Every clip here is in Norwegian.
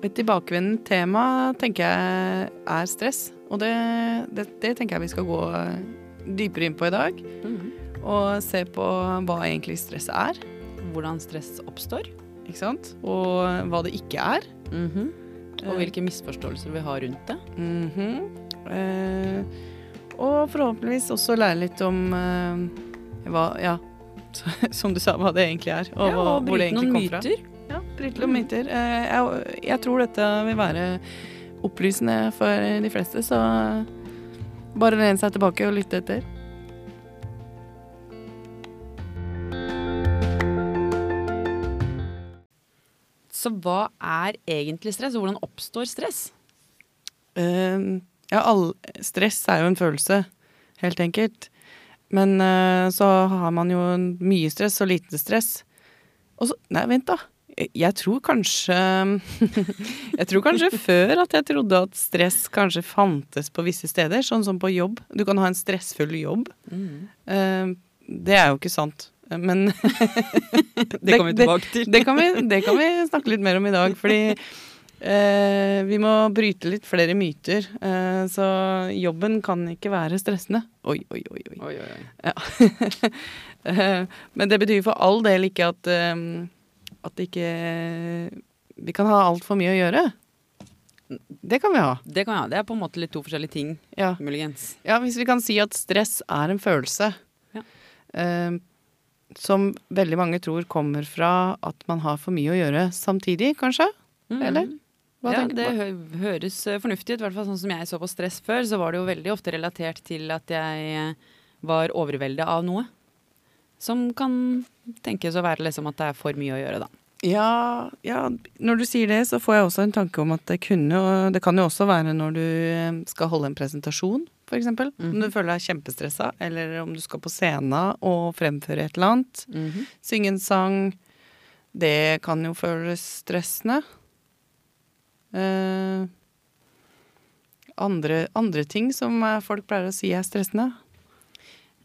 Et tilbakevendende tema tenker jeg er stress. Og det, det, det tenker jeg vi skal gå dypere inn på i dag. Mhm. Og se på hva egentlig stress er. Hvordan stress oppstår. Ikke sant? Og hva det ikke er. Mhm. Og hvilke misforståelser vi har rundt det. Mhm. eh, og forhåpentligvis også lære litt om eh, hva Ja, som du sa, hva det egentlig er. Og, ja, og hvor det bryte egentlig noen kom fra. myter. Bryte noen myter. Eh, jeg, jeg tror dette vil være opplysende for de fleste, så bare len seg tilbake og lytte etter. Så hva er egentlig stress, og hvordan oppstår stress? Uh, ja, all, stress er jo en følelse, helt enkelt. Men uh, så har man jo mye stress og lite stress. Og så Nei, vent, da. Jeg, tror kanskje Jeg tror kanskje før at jeg trodde at stress kanskje fantes på visse steder, sånn som på jobb. Du kan ha en stressfull jobb. Eh, det er jo ikke sant. Men Det kommer vi tilbake til. det kan vi, det kan vi snakke litt mer om i dag, fordi eh, vi må bryte litt flere myter. Eh, så jobben kan ikke være stressende. Oi, oi, oi. oi. Oi, oi, oi. Ja. Eh, Men det betyr for all del ikke at, eh, at ikke Vi kan ha altfor mye å gjøre. Det kan vi ha. Det kan vi ha. Det er på en måte litt to forskjellige ting, Ja. muligens. Ja, hvis vi kan si at stress er en følelse Ja. eh, som veldig mange tror kommer fra at man har for mye å gjøre samtidig, kanskje? Eller? Hva ja, det hø høres eh, fornuftig ut. I hvert fall sånn som jeg så på stress før, så var det jo veldig ofte relatert til at jeg eh, var overveldet av noe. Som kan tenkes å være liksom at det er for mye å gjøre, da. Ja, ja, når du sier det, så får jeg også en tanke om at det kunne og Det kan jo også være når du eh, skal holde en presentasjon, for eksempel. Om du føler deg kjempestressa, eller om du skal på scenen og fremføre et eller annet. Synge en sang. Det kan jo føles stressende. Eh, andre, andre ting som folk pleier å si er stressende.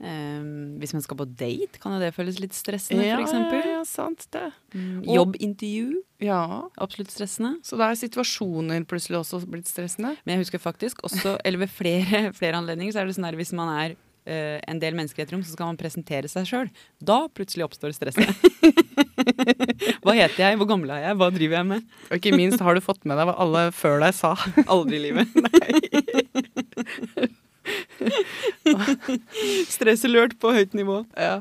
Ehm, hvis man skal på date, kan jo det føles litt stressende, ja, eksempel. Ja, ja, sant det. Mm, Jobbintervju, Ja, absolutt stressende. Så da er situasjoner plutselig også blitt stressende. Men jeg husker faktisk også, eller ved flere, flere anledninger, så er det sånn her hvis man er Uh, en del mennesker i et rom, så skal man presentere seg sjøl. Da plutselig oppstår stresset. Hva heter jeg, hvor gammel er jeg, hva driver jeg med? Og ikke minst har du fått med deg hva alle før deg sa. Aldri i livet. Stressalert på høyt nivå. Ja.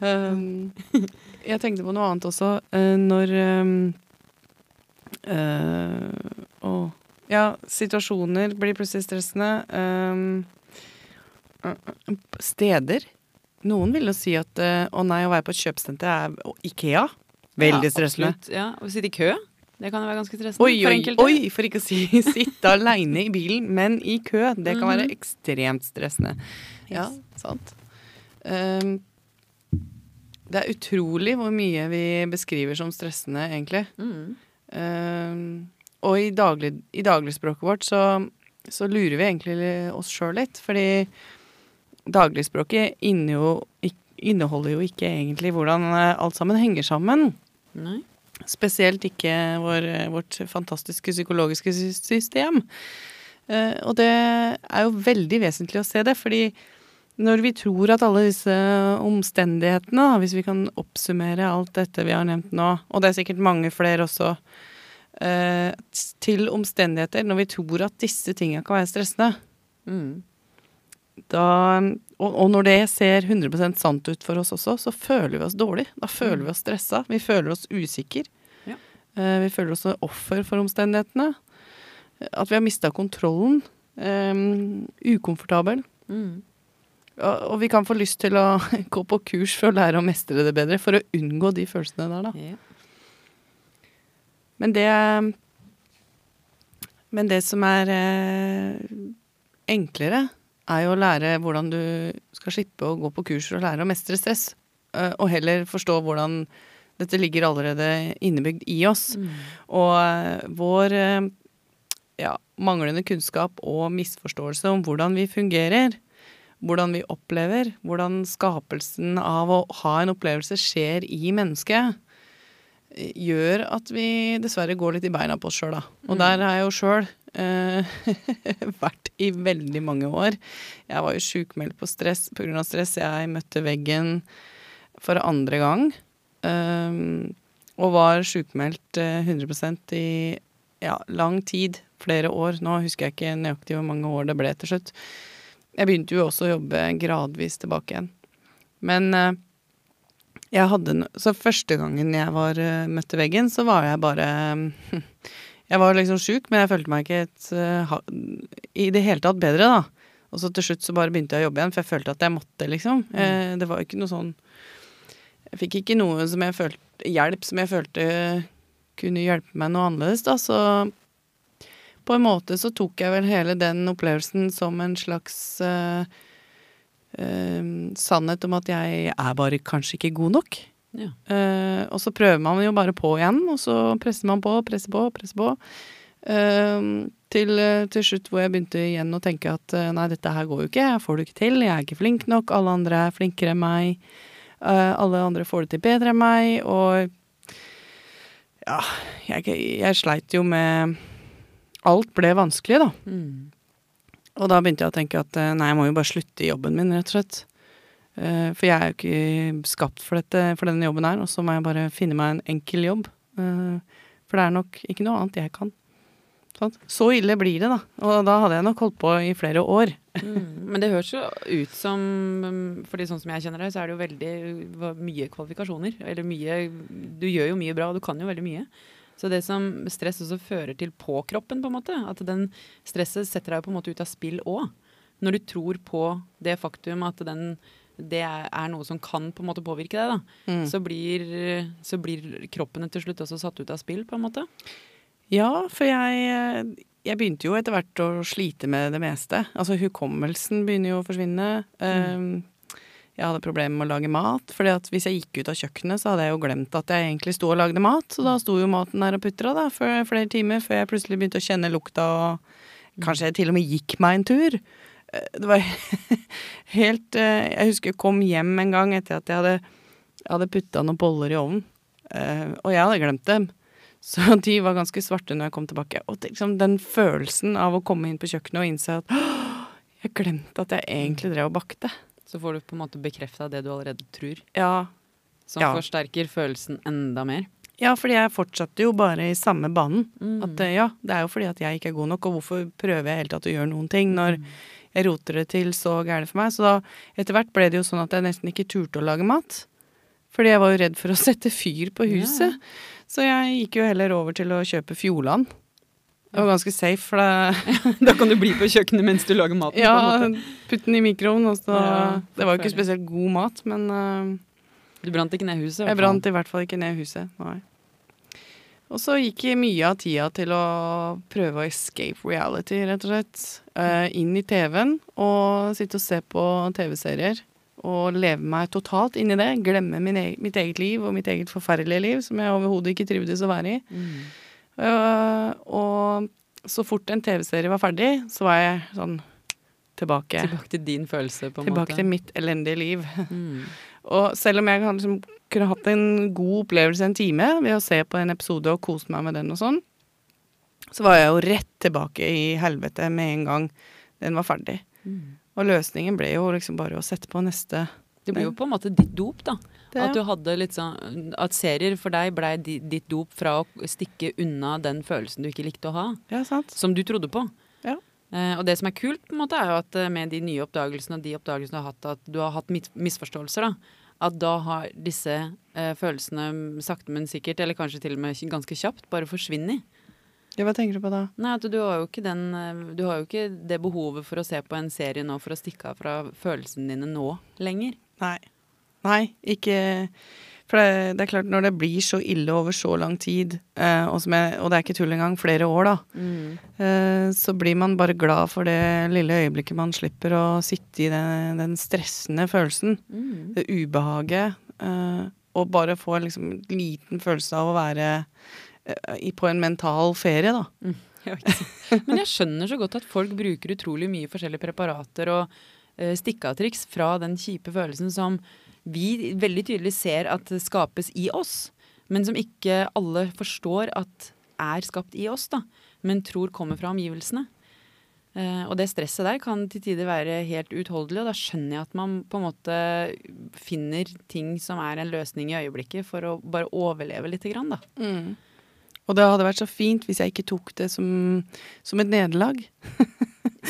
Um, jeg tenkte på noe annet også. Uh, når um, uh, oh. Ja, situasjoner blir plutselig stressende. Um, uh, steder. Noen vil jo si at uh, å nei, å være på et kjøpesenter er Ikea. Veldig Ja, stressende. absolutt. Ja, Å sitte i kø, det kan jo være ganske stressende. Oi, for enkelte. oi, for ikke å si sitte aleine i bilen, men i kø. Det kan være Mhm. ekstremt stressende. Ja, sant. Um, det er utrolig hvor mye vi beskriver som stressende, egentlig. Mm. Um, og i, daglig, i dagligspråket vårt så, så lurer vi egentlig oss sjøl litt, fordi dagligspråket inneholder jo ikke egentlig hvordan eh, alt sammen henger sammen. Nei. Spesielt ikke vår, vårt fantastiske psykologiske system. Eh, og det er jo veldig vesentlig å se det, fordi når vi tror at alle disse omstendighetene, hvis vi kan oppsummere alt dette vi har nevnt nå, og det er sikkert mange flere også, eh, til omstendigheter, når vi tror at disse tingene kan være stressende, Mm. da, og, og når det ser 100% sant ut for oss også, så føler vi oss dårlig. Da føler vi oss stressa. Vi føler oss usikre. Eh, vi føler oss offer for omstendighetene. At vi har mista kontrollen. Um, ukomfortabel. Mm. Og, og vi kan få lyst til å gå på kurs for å lære å mestre det bedre, for å unngå de følelsene der, da. Yeah. Men det Men det som er eh, enklere, er jo å lære hvordan du skal slippe å gå på kurs for å lære å mestre stress. eh, og heller forstå hvordan dette ligger allerede innebygd i oss. Mm. Og eh, vår eh, ja, manglende kunnskap og misforståelse om hvordan vi fungerer, hvordan vi opplever, hvordan skapelsen av å ha en opplevelse skjer i mennesket, gjør at vi dessverre går litt i beina på oss sjøl, da. Og Mm. der har jeg jo sjøl eh, vært i veldig mange år. Jeg var jo sjukmeldt på stress pga. stress. Jeg møtte veggen for andre gang. Eh, og var sjukmeldt eh, 100 i ja, lang tid. Flere år. Nå husker jeg ikke nøyaktig hvor mange år det ble til slutt. Jeg begynte jo også å jobbe gradvis tilbake igjen. Men eh, jeg hadde no Så første gangen jeg var, eh, møtte veggen, så var jeg bare Jeg var liksom sjuk, men jeg følte meg ikke et, eh, i det hele tatt bedre, da. Og så til slutt så bare begynte jeg å jobbe igjen, for jeg følte at jeg måtte, liksom. Mm. det var ikke noe sånn Jeg fikk ikke noe som jeg følte Hjelp som jeg følte kunne hjelpe meg noe annerledes, da, så på en måte så tok jeg vel hele den opplevelsen som en slags uh, uh, sannhet om at jeg er bare kanskje ikke god nok. Ja. Uh, og så prøver man jo bare på igjen, og så presser man på, presser på, presser på. Til, til slutt hvor jeg begynte igjen å tenke at nei, dette her går jo ikke, jeg får det ikke til, jeg er ikke flink nok, alle andre er flinkere enn meg. Eh, alle andre får det til bedre enn meg, og ja, jeg, jeg sleit jo med Alt ble vanskelig, da. Mm. Og da begynte jeg å tenke at eh, nei, jeg må jo bare slutte i jobben min, rett og slett. Eh, For jeg er jo ikke skapt for, dette, for denne jobben her, og så må jeg bare finne meg en enkel jobb. For det er nok ikke noe annet jeg kan. Sant? Så ille blir det, da. Og da hadde jeg nok holdt på i flere år. Mm. Men det høres jo ut som um, Fordi sånn som jeg kjenner deg, så er det jo veldig mye kvalifikasjoner. Eller mye Du gjør jo mye bra, og du kan jo veldig mye. Så det som stress også fører til på kroppen, på en måte, at den stresset setter deg på en måte ut av spill òg. Når du tror på det faktum at den, det er noe som kan på en måte påvirke deg, da, Mm. så, blir, så blir kroppen til slutt også satt ut av spill, på en måte. Ja, for jeg, eh, jeg begynte jo etter hvert å slite med det meste. Altså hukommelsen begynner jo å forsvinne. Mm. jeg hadde problemer med å lage mat, fordi at hvis jeg gikk ut av kjøkkenet, så hadde jeg jo glemt at jeg egentlig sto og lagde mat. Så da sto jo maten der og putra da, for flere timer før jeg plutselig begynte å kjenne lukta og kanskje jeg til og med gikk meg en tur. Eh, Det var helt eh, Jeg husker jeg kom hjem en gang etter at jeg hadde, hadde putta noen boller i ovnen, eh, og jeg hadde glemt dem. Så de var ganske svarte når jeg kom tilbake. Og det, liksom, den følelsen av å komme inn på kjøkkenet og innse at jeg glemte at jeg egentlig drev og bakte. Så får du på en måte bekrefta det du allerede tror, Ja, som Ja. forsterker følelsen enda mer. ja, fordi jeg fortsatte jo bare i samme banen. Mm. At eh, ja, det er jo fordi at jeg ikke er god nok, og hvorfor prøver jeg helt hele tatt å gjøre noen ting når jeg roter det til så gærent for meg. Så da etter hvert ble det jo sånn at jeg nesten ikke turte å lage mat. Fordi jeg var jo redd for å sette fyr på huset. Så jeg gikk jo heller over til å kjøpe Fjordland. Det var ganske safe, for det Da kan du bli på kjøkkenet mens du lager maten. Ja, putte putt den i mikroen. Og så, Ja, det var jo ikke spesielt god mat, men uh, Du brant ikke ned huset? jeg brant i hvert fall ikke ned huset. Nei. Og så gikk mye av tida til å prøve å escape reality, rett og slett. Uh, inn i TV-en og sitte og se på TV-serier. Og leve meg totalt inn i det. Glemme min e mitt eget liv og mitt eget forferdelige liv, som jeg overhodet ikke trivdes å være i. Mm. Uh, og så fort en TV-serie var ferdig, så var jeg sånn tilbake. Tilbake til din følelse, på en Tilbake måte. til mitt elendige liv. Mm. Og selv om jeg liksom, kunne hatt en god opplevelse en time ved å se på en episode og kose meg med den og sånn, så var jeg jo rett tilbake i helvete med en gang den var ferdig. Mm. Og løsningen ble jo liksom bare å sette på neste. Det ble jo på en måte ditt dop, da. Det, At du hadde litt sånn At serier for deg blei ditt dop fra å stikke unna den følelsen du ikke likte å ha. Ja, sant? Som du trodde på. Ja. Eh, og det som er kult, på en måte, er jo at eh, med de nye oppdagelsene og de oppdagelsene du har hatt, at du har hatt misforståelser, da. At da har disse eh, følelsene sakte, men sikkert, eller kanskje til og med ganske kjapt, bare forsvunnet. Ja, hva tenker du på da? Nei, at du har den eh, Du har jo ikke det behovet for å se på en serie nå for å stikke av fra følelsene dine nå lenger. Nei. Nei, ikke For det, det er klart, når det blir så ille over så lang tid, eh, og, som jeg, og det er ikke tull engang, flere år, da, eh, så blir man bare glad for det lille øyeblikket man slipper å sitte i den, den stressende følelsen. Mm. Det ubehaget. eh, og bare få liksom en liten følelse av å være på en mental ferie, da. Jeg. Men jeg skjønner så godt at folk bruker utrolig mye forskjellige preparater og uh, stikkeavtriks fra den kjipe følelsen som vi veldig tydelig ser at skapes i oss. men som ikke alle forstår at er skapt i oss, da, men tror kommer fra omgivelsene. Uh, og det stresset der kan til tider være helt uutholdelig, og da skjønner jeg at man på en måte finner ting som er en løsning i øyeblikket, for å bare overleve lite grann, da. Mm. Og det hadde vært så fint hvis jeg ikke tok det som, som et nederlag.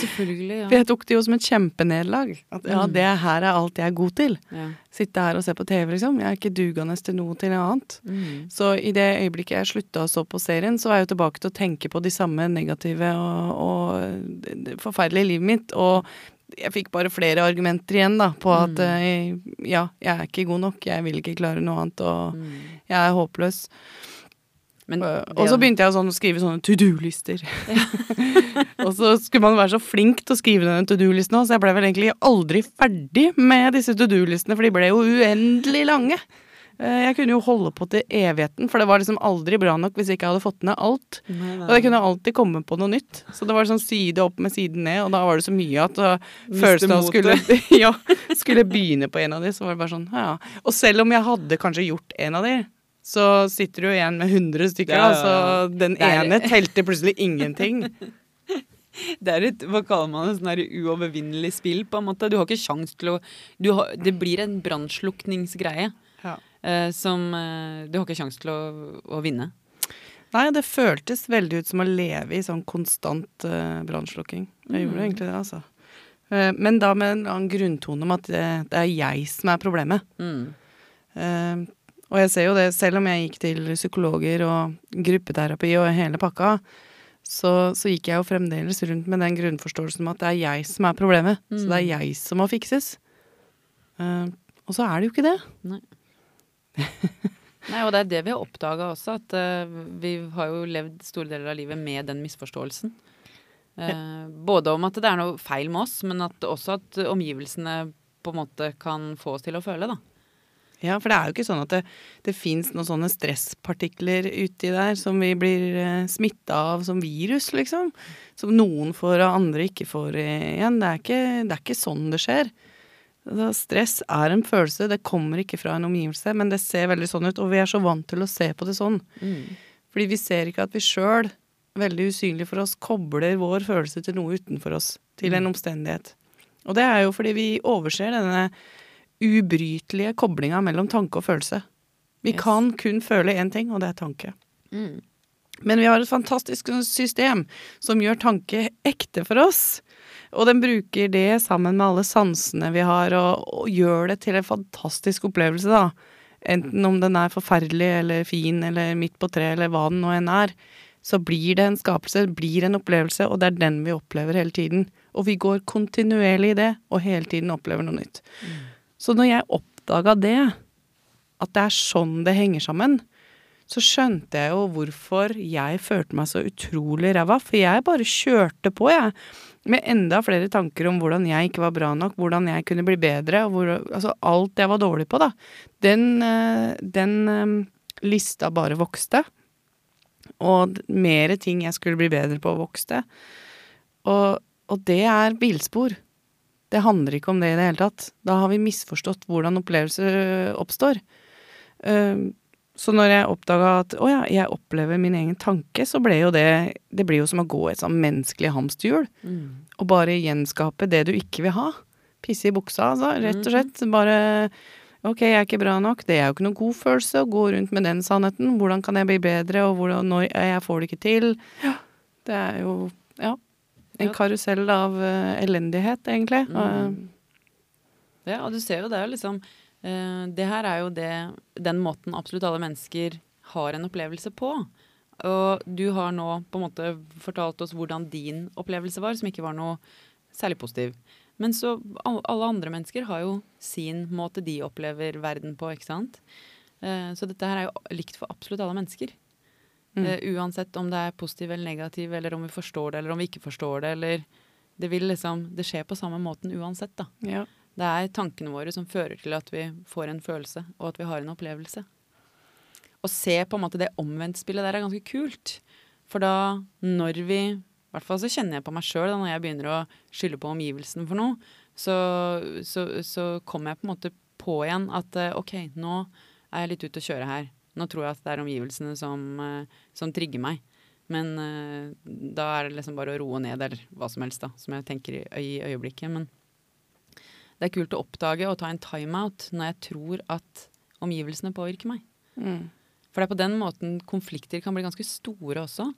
Selvfølgelig, ja. For jeg tok det jo som et kjempenederlag. At ja, Mm. det her er alt jeg er god til. ja. Sitte her og se på TV, liksom. Jeg er ikke dugende til noe til noe annet. Mm. Så i det øyeblikket jeg slutta å så på serien, så var jeg jo tilbake til å tenke på de samme negative og, og forferdelige livet mitt. Og jeg fikk bare flere argumenter igjen da, på at Mm. eh, ja, jeg er ikke god nok, jeg vil ikke klare noe annet, og Mm. jeg er håpløs. Men Og så begynte jeg å sånn, skrive sånne to do-lister. og så skulle man være så flink til å skrive denne to do-listen òg, så jeg ble vel egentlig aldri ferdig med disse to do-listene, for de ble jo uendelig lange. Eh, Jeg kunne jo holde på til evigheten, for det var liksom aldri bra nok hvis jeg ikke hadde fått ned alt. Nei, nei, Og jeg kunne alltid komme på noe nytt. Så det var sånn side opp med siden ned, og da var det så mye at Miste følelsen av å skulle, ja, skulle begynne på en av de, så var det bare sånn, ja. ja. Og selv om jeg hadde kanskje gjort en av de, så sitter du igjen med 100 stykker, Ja, ja, ja. så den Det er- ene telte plutselig ingenting. Det er et hva kaller man det, sånn der uovervinnelig spill, på en måte. Du har ikke sjans til å du har, Det blir en brannslukningsgreie Ja. eh, som eh, du har ikke sjans til å, å vinne. Nei, det føltes veldig ut som å leve i sånn konstant eh, brannslukking. Jeg gjorde Mm. egentlig det, altså. Eh, men da med en annen grunntone om at det, det er jeg som er problemet. Mm. Og jeg ser jo det, selv om jeg gikk til psykologer og gruppeterapi og hele pakka, så, så gikk jeg jo fremdeles rundt med den grunnforståelsen om at det er jeg som er problemet. Så det er Mm. jeg som må fikses. Uh, og så er det jo ikke det. Nei, og det er det vi har oppdaga også, at uh, vi har jo levd store deler av livet med den misforståelsen. Eh, både om at det er noe feil med oss, men at også at omgivelsene på en måte kan få oss til å føle, da. Ja, for det er jo ikke sånn at det, det fins noen sånne stresspartikler uti der som vi blir eh, smitta av som virus, liksom. Som noen får og andre ikke får igjen. Det er ikke, det er ikke sånn det skjer. Altså, stress er en følelse, det kommer ikke fra en omgivelse, men det ser veldig sånn ut, og vi er så vant til å se på det sånn. Fordi vi ser ikke at vi sjøl, veldig usynlig for oss, kobler vår følelse til noe utenfor oss, til en omstendighet. Og det er jo fordi vi overser denne ubrytelige koblinga mellom tanke og følelse. Vi Yes. kan kun føle én ting, og det er tanke. Mm. Men vi har et fantastisk system som gjør tanke ekte for oss. Og den bruker det sammen med alle sansene vi har, og, og gjør det til en fantastisk opplevelse, da. Enten om den er forferdelig eller fin eller midt på treet eller hva den nå enn er. Så blir det en skapelse, blir en opplevelse, og det er den vi opplever hele tiden. Og vi går kontinuerlig i det, og hele tiden opplever noe nytt. Så når jeg oppdaga det, at det er sånn det henger sammen, så skjønte jeg jo hvorfor jeg følte meg så utrolig ræva. For jeg bare kjørte på, jeg. Med enda flere tanker om hvordan jeg ikke var bra nok, hvordan jeg kunne bli bedre. Hvor, altså alt jeg var dårlig på, da. Den, eh, den eh, lista bare vokste. Og mer ting jeg skulle bli bedre på, vokste. Og, og det er bilspor. Det handler ikke om det i det hele tatt. Da har vi misforstått hvordan opplevelser oppstår. Um, så når jeg oppdaga at å ja, jeg opplever min egen tanke, så ble jo det Det blir jo som å gå i et sånn menneskelig hamsterhjul. Mm. Og bare gjenskape det du ikke vil ha. Pisse i buksa, altså. Rett og slett. Bare Ok, jeg er ikke bra nok. Det er jo ikke noen god følelse å gå rundt med den sannheten. Hvordan kan jeg bli bedre, og hvordan, når jeg får det ikke til. Ja, det er jo Ja. En karusell av ø, elendighet, egentlig. Mm. Ja, og du ser jo det er jo liksom eh, Det her er jo det den måten absolutt alle mennesker har en opplevelse på. Og du har nå på en måte fortalt oss hvordan din opplevelse var, som ikke var noe særlig positiv. Men så alle andre mennesker har jo sin måte de opplever verden på, ikke sant. Eh, så dette her er jo likt for absolutt alle mennesker. Mm. Uh, uansett om det er positiv eller negativ, eller om vi forstår det, eller om vi ikke forstår det, eller Det vil liksom Det skjer på samme måten uansett, da. ja. Det er tankene våre som fører til at vi får en følelse, og at vi har en opplevelse. Å se på en måte det omvendtspillet der er ganske kult. For da, når vi I hvert fall så kjenner jeg på meg sjøl når jeg begynner å skylde på omgivelsen for noe, så, så, så kommer jeg på en måte på igjen at eh, OK, nå er jeg litt ute å kjøre her. Nå tror jeg at det er omgivelsene som, eh, som trigger meg. Men eh, da er det liksom bare å roe ned, eller hva som helst, da, som jeg tenker i, i øyeblikket. Men det er kult å oppdage og ta en timeout når jeg tror at omgivelsene påvirker meg. Mm. For det er på den måten konflikter kan bli ganske store også.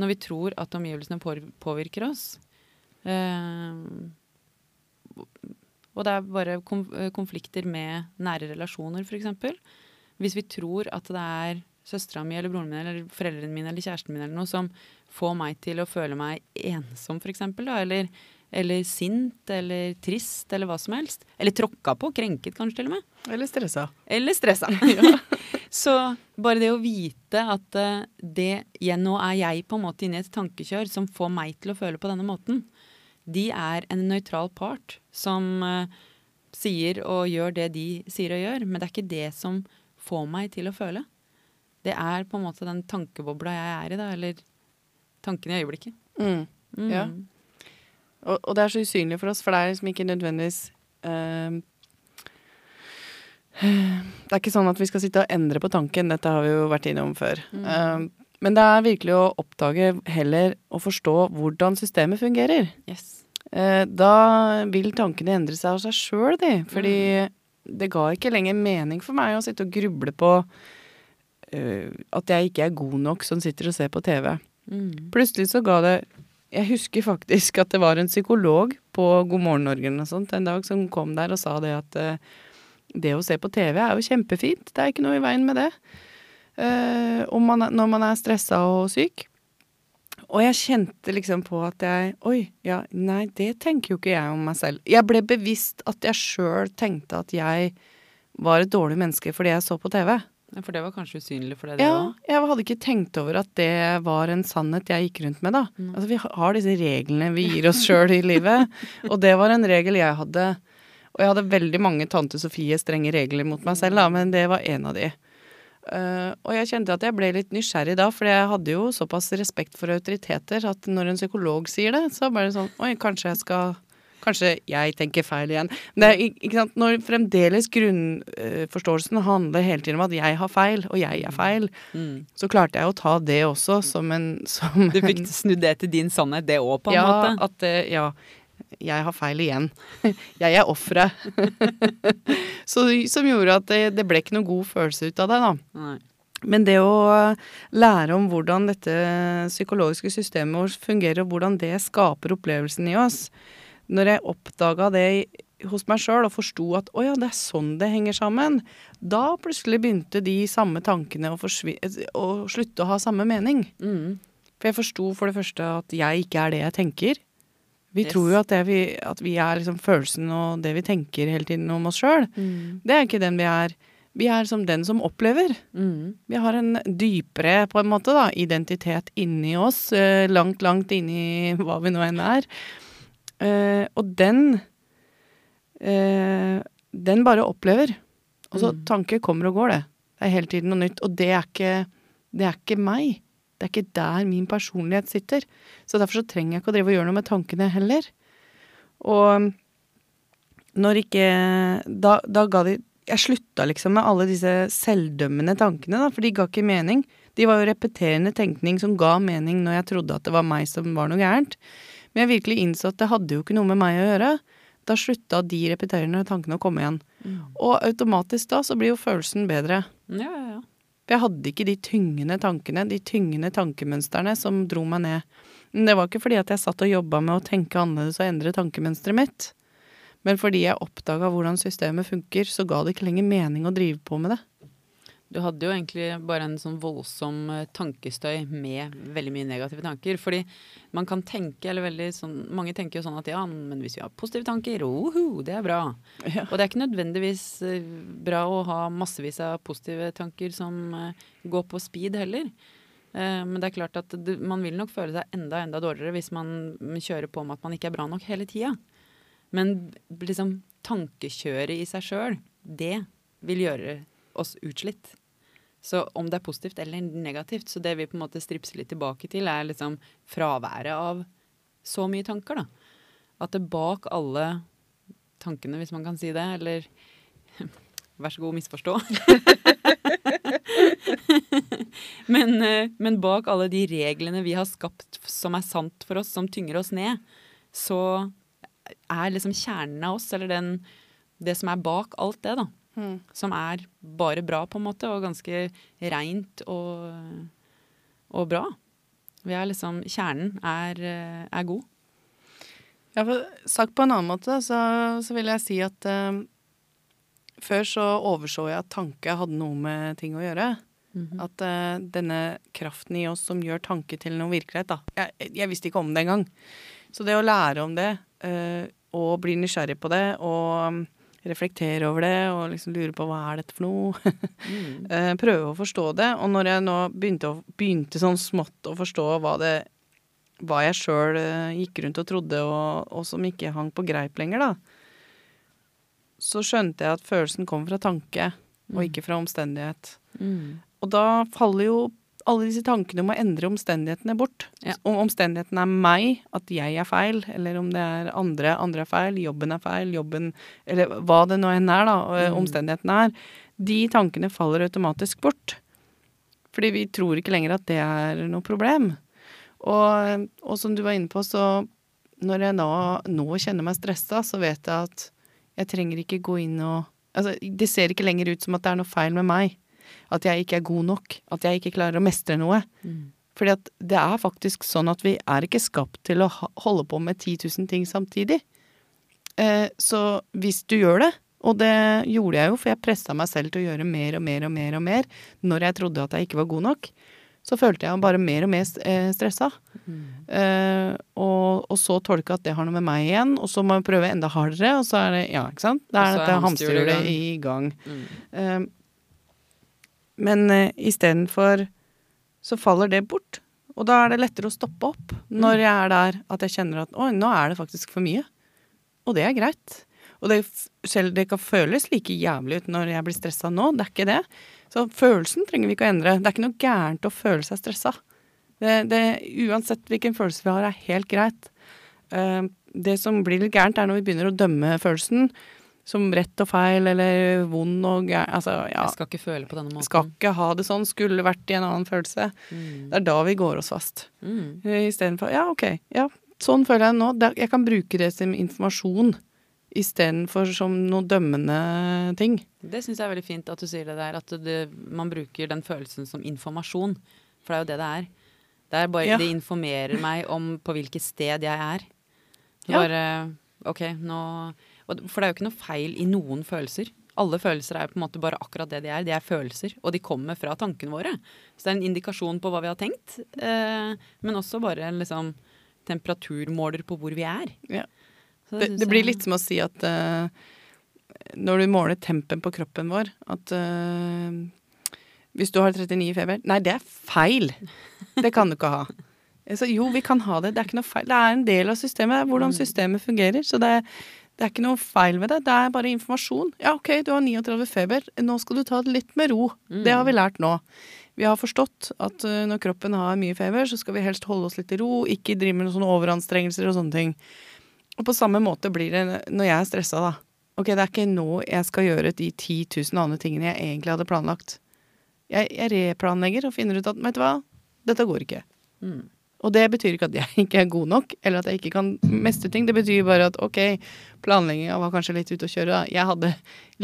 Når vi tror at omgivelsene påvirker oss. Eh, og det er bare konflikter med nære relasjoner, f.eks. Hvis vi tror at det er søstera mi eller broren min eller foreldrene mine eller kjæresten min eller noe som får meg til å føle meg ensom, f.eks., eller, eller sint eller trist eller hva som helst. Eller tråkka på, krenket kanskje til og med. Eller stressa. Eller stressa. Så bare det å vite at eh, det jeg, Nå er jeg på en måte inne i et tankekjør som får meg til å føle på denne måten. De er en nøytral part som uh, sier og gjør det de sier og gjør, men det er ikke det som får meg til å føle. Det er på en måte den tankebobla jeg er i, da, eller tanken i øyeblikket. Mm. Mm. Ja. Og, og det er så usynlig for oss, for det er liksom ikke nødvendigvis uh, Det er ikke sånn at vi skal sitte og endre på tanken, dette har vi jo vært innom før. Mm. Uh, men det er virkelig å oppdage heller å forstå hvordan systemet fungerer. Yes. Uh, da vil tankene endre seg av seg sjøl, de. Fordi det ga ikke lenger mening for meg å sitte og gruble på uh, at jeg ikke er god nok som sitter og ser på TV. Mm. Plutselig så ga det Jeg husker faktisk at det var en psykolog på God morgen Norge eller noe sånt en dag som kom der og sa det at uh, det å se på TV er jo kjempefint. Det er ikke noe i veien med det. Uh, om man, når man er stressa og syk. Og jeg kjente liksom på at jeg Oi, ja, nei, det tenker jo ikke jeg om meg selv. Jeg ble bevisst at jeg sjøl tenkte at jeg var et dårlig menneske fordi jeg så på TV. Ja, For det var kanskje usynlig for deg, det Ja, òg? jeg hadde ikke tenkt over at det var en sannhet jeg gikk rundt med, da. Mm. Altså, vi har disse reglene vi gir oss sjøl i livet, og det var en regel jeg hadde. Og jeg hadde veldig mange tante Sofie strenge regler mot meg selv, da, men det var en av de. Eh, og jeg kjente at jeg ble litt nysgjerrig da, for jeg hadde jo såpass respekt for autoriteter at når en psykolog sier det, så bare sånn Oi, kanskje jeg skal Kanskje jeg tenker feil igjen. Men det er, ikke sant, når fremdeles grunnforståelsen handler hele tiden om at jeg har feil, og jeg er feil, Mm. så klarte jeg å ta det også som en som Du fikk snudd det til din sannhet, det òg, på en ja, måte? At, uh, ja, jeg har feil igjen. Jeg er offeret. Som gjorde at det, det ble ikke noe god følelse ut av det, da. Nei. Men det å lære om hvordan dette psykologiske systemet vårt fungerer, og hvordan det skaper opplevelsen i oss Når jeg oppdaga det hos meg sjøl og forsto at å ja, det er sånn det henger sammen, da plutselig begynte de samme tankene å, å slutte å ha samme mening. Mm. For jeg forsto for det første at jeg ikke er det jeg tenker. Vi Yes. tror jo at, det vi, at vi er liksom følelsen og det vi tenker hele tiden om oss sjøl. Mm. Det er ikke den vi er. Vi er som den som opplever. Mm. Vi har en dypere på en måte da, identitet inni oss, eh, langt, langt inni hva vi nå enn er. Eh, og den eh, Den bare opplever. Og så Mm. tanker kommer og går, det. Det er hele tiden noe nytt. Og det er ikke, det er ikke meg. Det er ikke der min personlighet sitter. Så derfor så trenger jeg ikke å drive og gjøre noe med tankene heller. Og når ikke Da, da ga de Jeg slutta liksom med alle disse selvdømmende tankene, da, for de ga ikke mening. De var jo repeterende tenkning som ga mening når jeg trodde at det var meg som var noe gærent. Men jeg virkelig innså at det hadde jo ikke noe med meg å gjøre. Da slutta de repeterende tankene å komme igjen. Mm. Og automatisk da så blir jo følelsen bedre. Ja, ja, ja. For jeg hadde ikke de tyngende tankene, de tyngende tankemønstrene som dro meg ned. Men det var ikke fordi at jeg satt og jobba med å tenke annerledes og endre tankemønsteret mitt. Men fordi jeg oppdaga hvordan systemet funker, så ga det ikke lenger mening å drive på med det. Du hadde jo egentlig bare en sånn voldsom eh, tankestøy med veldig mye negative tanker. Fordi man kan tenke, eller veldig sånn Mange tenker jo sånn at ja, men hvis vi har positive tanker, oho, det er bra. Ja. Og det er ikke nødvendigvis eh, bra å ha massevis av positive tanker som eh, går på speed heller. Men det er klart at man vil nok føle seg enda enda dårligere hvis man kjører på med at man ikke er bra nok hele tida. Men liksom tankekjøret i seg sjøl, det vil gjøre oss utslitt. Så om det er positivt eller negativt, så det vi på en måte stripser litt tilbake til, er liksom fraværet av så mye tanker, da. At det bak alle tankene, hvis man kan si det, eller Vær så god, misforstå. Men, eh, men bak alle de reglene vi har skapt som er sant for oss, som tynger oss ned, så er liksom kjernen av oss, eller den, det som er bak alt det, da, Mm. som er bare bra, på en måte, og ganske reint og, og bra. Vi er liksom Kjernen er, er god. Ja, for sagt på en annen måte, så, så vil jeg si at eh, før så overså jeg at tanke hadde noe med ting å gjøre. At eh, denne kraften i oss som gjør tanke til noe virkelighet, da. Jeg, jeg visste ikke om det engang. Så det å lære om det, eh, og bli nysgjerrig på det, og reflektere over det, og liksom lure på hva er dette for noe, Mm. eh, prøve å forstå det. Og når jeg nå begynte, å, begynte sånn smått å forstå hva det hva jeg sjøl gikk rundt og trodde, og, og som ikke hang på greip lenger, da, så skjønte jeg at følelsen kom fra tanke, og ikke fra omstendighet. Mm. Og da faller jo alle disse tankene om å endre omstendighetene bort. Ja. Om omstendighetene er meg, at jeg er feil, eller om det er andre, andre er feil, jobben er feil, jobben Eller hva det nå enn er, da, og Mm. omstendighetene er. De tankene faller automatisk bort. Fordi vi tror ikke lenger at det er noe problem. Og, og som du var inne på, så når jeg nå, nå kjenner meg stressa, så vet jeg at jeg trenger ikke gå inn og Altså, det ser ikke lenger ut som at det er noe feil med meg. At jeg ikke er god nok. At jeg ikke klarer å mestre noe. Mm. Fordi at det er faktisk sånn at vi er ikke skapt til å holde på med 10 000 ting samtidig. Eh, så hvis du gjør det, og det gjorde jeg jo, for jeg pressa meg selv til å gjøre mer og mer og mer og mer når jeg trodde at jeg ikke var god nok, så følte jeg bare mer og mer eh, stressa. Eh, og, og så tolke at det har noe med meg igjen, og så må jeg prøve enda hardere, og så er det Ja, ikke sant? Det er er dette hamsterhjulet i gang. Mm. Eh, men uh, istedenfor så faller det bort. Og da er det lettere å stoppe opp når jeg er der at jeg kjenner at oi, nå er det faktisk for mye. Og det er greit. Og det, selv det kan føles like jævlig ut når jeg blir stressa nå, det er ikke det. Så følelsen trenger vi ikke å endre. Det er ikke noe gærent å føle seg stressa. Det, det, uansett hvilken følelse vi har, er helt greit. Uh, det som blir litt gærent, er når vi begynner å dømme følelsen som rett og feil eller vond og gæren. Altså, ja. Jeg skal ikke føle på denne måten. Skal ikke ha det sånn, skulle vært i en annen følelse. Mm. Det er da vi går oss fast. Mm. Istedenfor ja, ok, ja, sånn føler jeg nå. Jeg kan bruke det som informasjon istedenfor som noe dømmende ting. Det syns jeg er veldig fint at du sier det der, at det, man bruker den følelsen som informasjon. For det er jo det det er. Det, er bare, Ja. det informerer meg om på hvilket sted jeg er. Så Ja. Bare OK, nå For det er jo ikke noe feil i noen følelser. Alle følelser er på en måte bare akkurat det de er. De er følelser, og de kommer fra tankene våre. Så det er en indikasjon på hva vi har tenkt, eh, men også bare en liksom, temperaturmåler på hvor vi er. Ja. Det, det blir litt som å si at eh, når du måler tempen på kroppen vår, at eh, hvis du har 39 i feber Nei, det er feil! Det kan du ikke ha. Så jo, vi kan ha det. Det er ikke noe feil. Det er en del av systemet. Det er hvordan systemet fungerer. Så det, det er ikke noe feil ved det. Det er bare informasjon. Ja, OK, du har 39 feber. Nå skal du ta det litt med ro. Det har vi lært nå. Vi har forstått at eh, når kroppen har mye feber, så skal vi helst holde oss litt i ro, ikke drive med noen sånne overanstrengelser og sånne ting. Og på samme måte blir det når jeg er stressa, da. Ok, det er ikke nå jeg skal gjøre de 10 000 andre tingene jeg egentlig hadde planlagt. Jeg, jeg replanlegger og finner ut at vet du hva, dette går ikke. Mm. Og det betyr ikke at jeg ikke er god nok, eller at jeg ikke kan mestre ting. Det betyr bare at ok, planlegginga var kanskje litt ute å kjøre. Da. Jeg hadde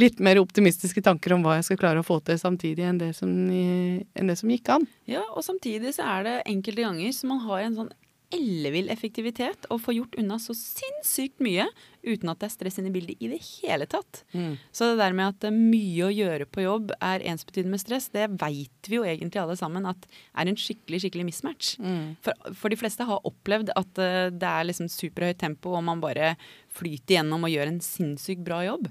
litt mer optimistiske tanker om hva jeg skal klare å få til samtidig enn det som, enn det som gikk an. Ja, og samtidig så er det enkelte ganger som man har en sånn ellevill effektivitet og får gjort unna så sinnssykt mye uten at det er stress inne i bildet i det hele tatt. Så det der med at mye å gjøre på jobb er ensbetydende med stress, det veit vi jo egentlig alle sammen at er en skikkelig, skikkelig mismatch. For, for de fleste har opplevd at eh, det er liksom superhøyt tempo, og man bare flyter gjennom og gjør en sinnssykt bra jobb.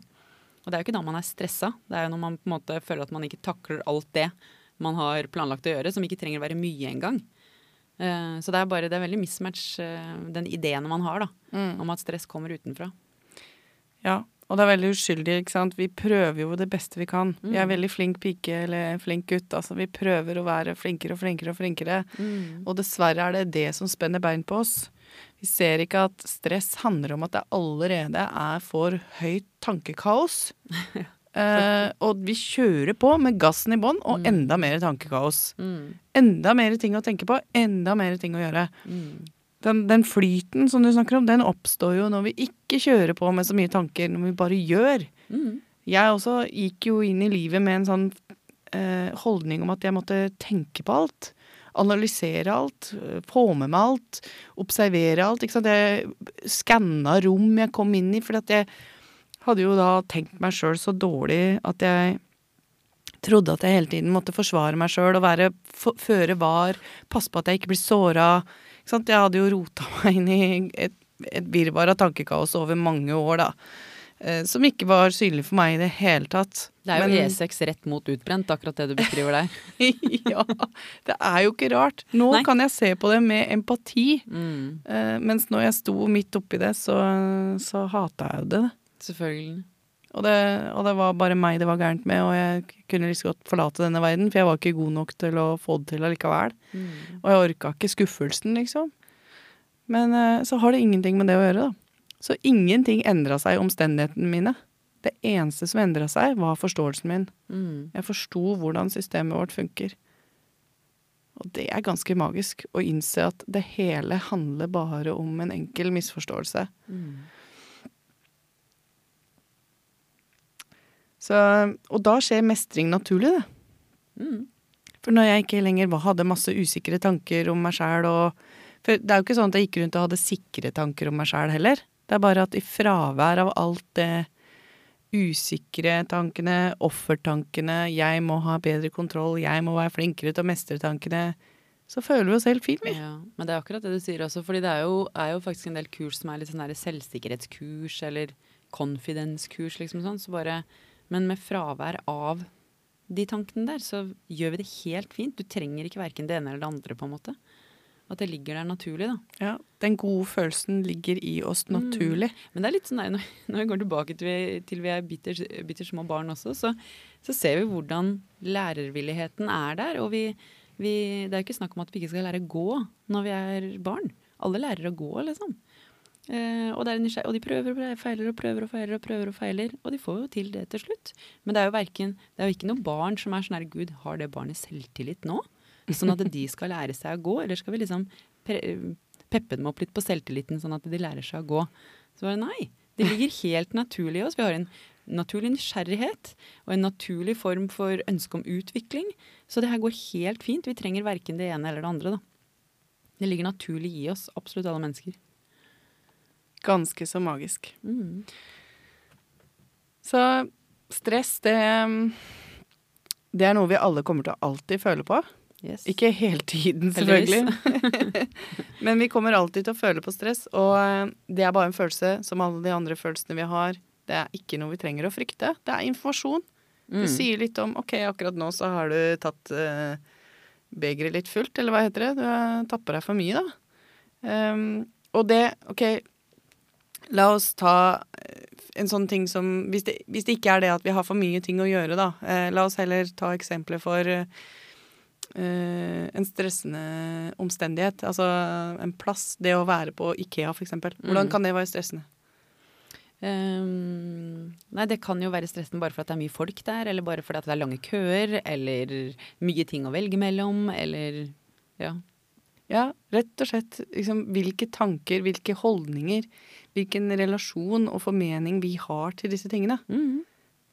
Og det er jo ikke da man er stressa, det er jo når man på en måte føler at man ikke takler alt det man har planlagt å gjøre, som ikke trenger å være mye engang. Eh, Så det er bare det er veldig mismatch, eh, den ideen man har da, om at stress kommer utenfra. Ja, og det er veldig uskyldig, ikke sant. Vi prøver jo det beste vi kan. Vi er veldig flink pike eller flink gutt. Altså, vi prøver å være flinkere og flinkere og flinkere. Og dessverre er det det som spenner bein på oss. Vi ser ikke at stress handler om at det allerede er for høyt tankekaos. Eh, og vi kjører på med gassen i bånn og Mm. enda mer tankekaos. Mm. Enda mer ting å tenke på, enda mer ting å gjøre. Mm. Den, den flyten som du snakker om, den oppstår jo når vi ikke kjører på med så mye tanker, når vi bare gjør. Mm. Jeg også gikk jo inn i livet med en sånn eh, holdning om at jeg måtte tenke på alt. Analysere alt, eh, få med meg alt, observere alt. Jeg skanna rom jeg kom inn i, for at jeg hadde jo da tenkt meg sjøl så dårlig at jeg trodde at jeg hele tiden måtte forsvare meg sjøl og være føre var, passe på at jeg ikke blir såra. Jeg hadde jo rota meg inn i et, et virvar av tankekaos over mange år, da. Eh, som ikke var synlig for meg i det hele tatt. Det er jo Men- E6 rett mot utbrent, akkurat det du beskriver der. ja, det er jo ikke rart. Nå Nei. kan jeg se på det med empati. Mm. Eh, mens når jeg sto midt oppi det, så, så hata jeg jo det. Selvfølgelig. Og, det. og det var bare meg det var gærent med, og jeg kunne like godt forlate denne verden, for jeg var ikke god nok til å få det til allikevel. Mm. Og jeg orka ikke skuffelsen, liksom. Men eh, så har det ingenting med det å gjøre, da. Så ingenting endra seg i omstendighetene mine. Det eneste som endra seg, var forståelsen min. Mm. Jeg forsto hvordan systemet vårt funker. Og det er ganske magisk å innse at det hele handler bare om en enkel misforståelse. Mm. Så, og da skjer mestring naturlig, det. Mm. For når jeg ikke lenger hadde masse usikre tanker om meg sjæl og For det er jo ikke sånn at jeg gikk rundt og hadde sikre tanker om meg sjæl heller. Det er bare at i fravær av alt det usikre tankene, offertankene, jeg må ha bedre kontroll, jeg må være flinkere til å mestre tankene, så føler vi oss helt fint, vi. Ja, men det er akkurat det du sier også, fordi det er jo, er jo faktisk en del kurs som er litt sånn der selvsikkerhetskurs eller confidence-kurs, liksom sånn, så bare Men med fravær av de tankene der, så gjør vi det helt fint. Du trenger ikke verken det ene eller det andre, på en måte. At det ligger der naturlig, da. Ja, den gode følelsen ligger i oss naturlig. Men det er litt sånn når, når vi går tilbake til vi, til vi er bitter, bitter små barn også, så, så ser vi hvordan lærervilligheten er der. Og vi, vi, det er jo ikke snakk om at vi ikke skal lære å gå når vi er barn. Alle lærer å gå, liksom. Eh, og, og de prøver og feiler og prøver og feiler og prøver og feiler. Og de får jo til det til slutt. Men det er jo, verken, det er jo ikke noe barn som er sånn her Gud, har det barnet selvtillit nå? Sånn at de skal lære seg å gå? Eller skal vi liksom pre peppe dem opp litt på selvtilliten, sånn at de lærer seg å gå? Så var det nei. Det ligger helt naturlig i oss. Vi har en naturlig nysgjerrighet og en naturlig form for ønske om utvikling. Så det her går helt fint. Vi trenger verken det ene eller det andre. da. Det ligger naturlig i oss, absolutt alle mennesker. Ganske så magisk. Mm. Så stress, det Det er noe vi alle kommer til å alltid føle på. Yes. Ikke hele tiden, selvfølgelig. Men vi kommer alltid til å føle på stress, og eh, det er bare en følelse som alle de andre følelsene vi har. Det er ikke noe vi trenger å frykte. Det er informasjon. Det Mm. sier litt om OK, akkurat nå så har du tatt uh, begeret litt fullt, eller hva heter det? Du tapper deg for mye, da. Um, og det OK, la oss ta eh, en sånn ting som hvis det, hvis det ikke er det at vi har for mye ting å gjøre, da. eh, la oss heller ta eksempler for eh, en stressende omstendighet. Altså en plass. Det å være på Ikea, for eksempel. Hvordan Mm. kan det være stressende? Um, nei, det kan jo være stressende bare fordi at det er mye folk der, eller bare fordi det er lange køer, eller mye ting å velge mellom, eller ja. Ja, rett og slett liksom, hvilke tanker, hvilke holdninger, hvilken relasjon og formening vi har til disse tingene. Mm.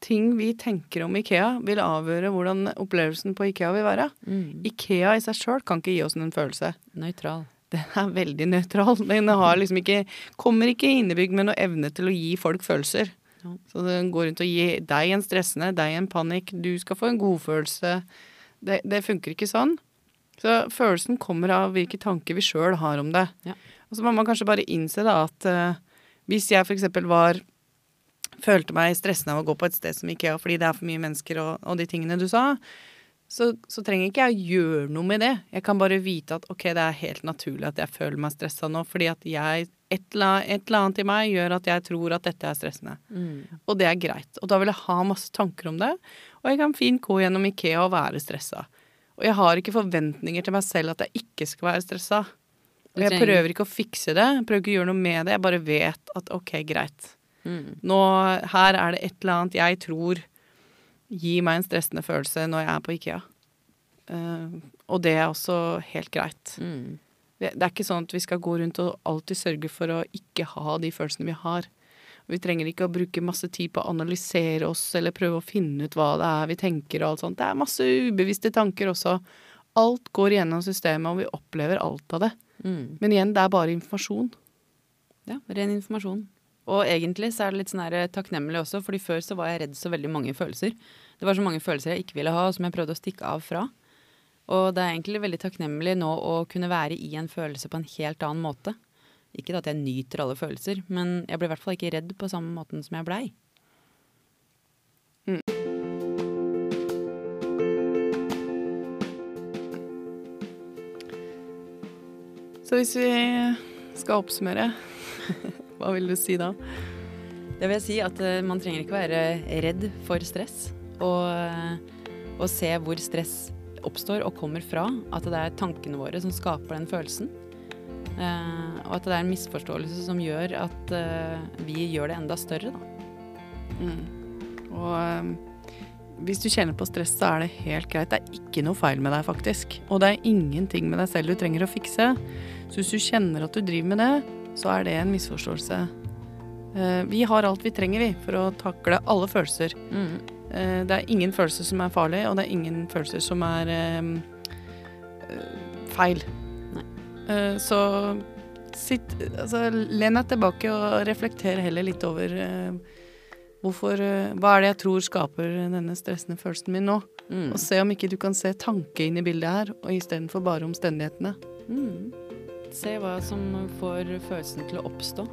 Ting vi tenker om Ikea, vil avgjøre hvordan opplevelsen på Ikea vil være. Mm. Ikea i seg sjøl kan ikke gi oss en følelse. Nøytral. Den er veldig nøytral. Den har liksom ikke, kommer ikke innebygd med noe evne til å gi folk følelser. Ja. Så den går rundt og gir deg en stressende, deg en panikk, du skal få en godfølelse. Det, det funker ikke sånn. Så følelsen kommer av hvilke tanker vi sjøl har om det. Ja. Og så må man kanskje bare innse da at eh, hvis jeg f.eks. var Følte meg stressende av å gå på et sted som Ikea fordi det er for mye mennesker og, og de tingene du sa, så, så trenger ikke jeg å gjøre noe med det. Jeg kan bare vite at ok, det er helt naturlig at jeg føler meg stressa nå, fordi at jeg, et, eller, et eller annet i meg gjør at jeg tror at dette er stressende. Mm. Og det er greit. Og da vil jeg ha masse tanker om det. Og jeg kan fint gå gjennom Ikea og være stressa. Og jeg har ikke forventninger til meg selv at jeg ikke skal være stressa. Og jeg prøver ikke å fikse det, jeg prøver ikke å gjøre noe med det. Jeg bare vet at ok, greit. Mm. Nå, her er det et eller annet jeg tror gir meg en stressende følelse når jeg er på Ikea. Uh, og det er også helt greit. Mm. Det, det er ikke sånn at vi skal gå rundt og alltid sørge for å ikke ha de følelsene vi har. Vi trenger ikke å bruke masse tid på å analysere oss eller prøve å finne ut hva det er vi tenker og alt sånt. Det er masse ubevisste tanker også. Alt går gjennom systemet, og vi opplever alt av det. Mm. Men igjen, det er bare informasjon. Ja, ren informasjon. Og egentlig så er det litt sånn her eh, takknemlig også, fordi før så var jeg redd så veldig mange følelser. Det var så mange følelser jeg ikke ville ha, og som jeg prøvde å stikke av fra. Og det er egentlig veldig takknemlig nå å kunne være i en følelse på en helt annen måte. Ikke at jeg nyter alle følelser, men jeg ble i hvert fall ikke redd på samme måten som jeg blei. Så hvis vi skal oppsummere, hva vil du si da? Det vil jeg si at eh, man trenger ikke være redd for stress. Og, eh, og se hvor stress oppstår og kommer fra. At det er tankene våre som skaper den følelsen. Uh, og at det er en misforståelse som gjør at uh, vi gjør det enda større, da. Og um, hvis du kjenner på stress, så er det helt greit. Det er ikke noe feil med deg, faktisk. Og det er ingenting med deg selv du trenger å fikse. Så hvis du kjenner at du driver med det, så er det en misforståelse. Eh, vi har alt vi trenger, vi, for å takle alle følelser. Mm. Eh, det er ingen følelser som er farlig, og det er ingen følelser som er eh, feil. Nei. Så sitt Altså, len deg tilbake og reflekter heller litt over eh, hvorfor eh, Hva er det jeg tror skaper denne stressende følelsen min nå? Mm. Og se om ikke du kan se tanke inn i bildet her, og istedenfor bare omstendighetene. Mm. Se hva som får følelsen til å oppstå.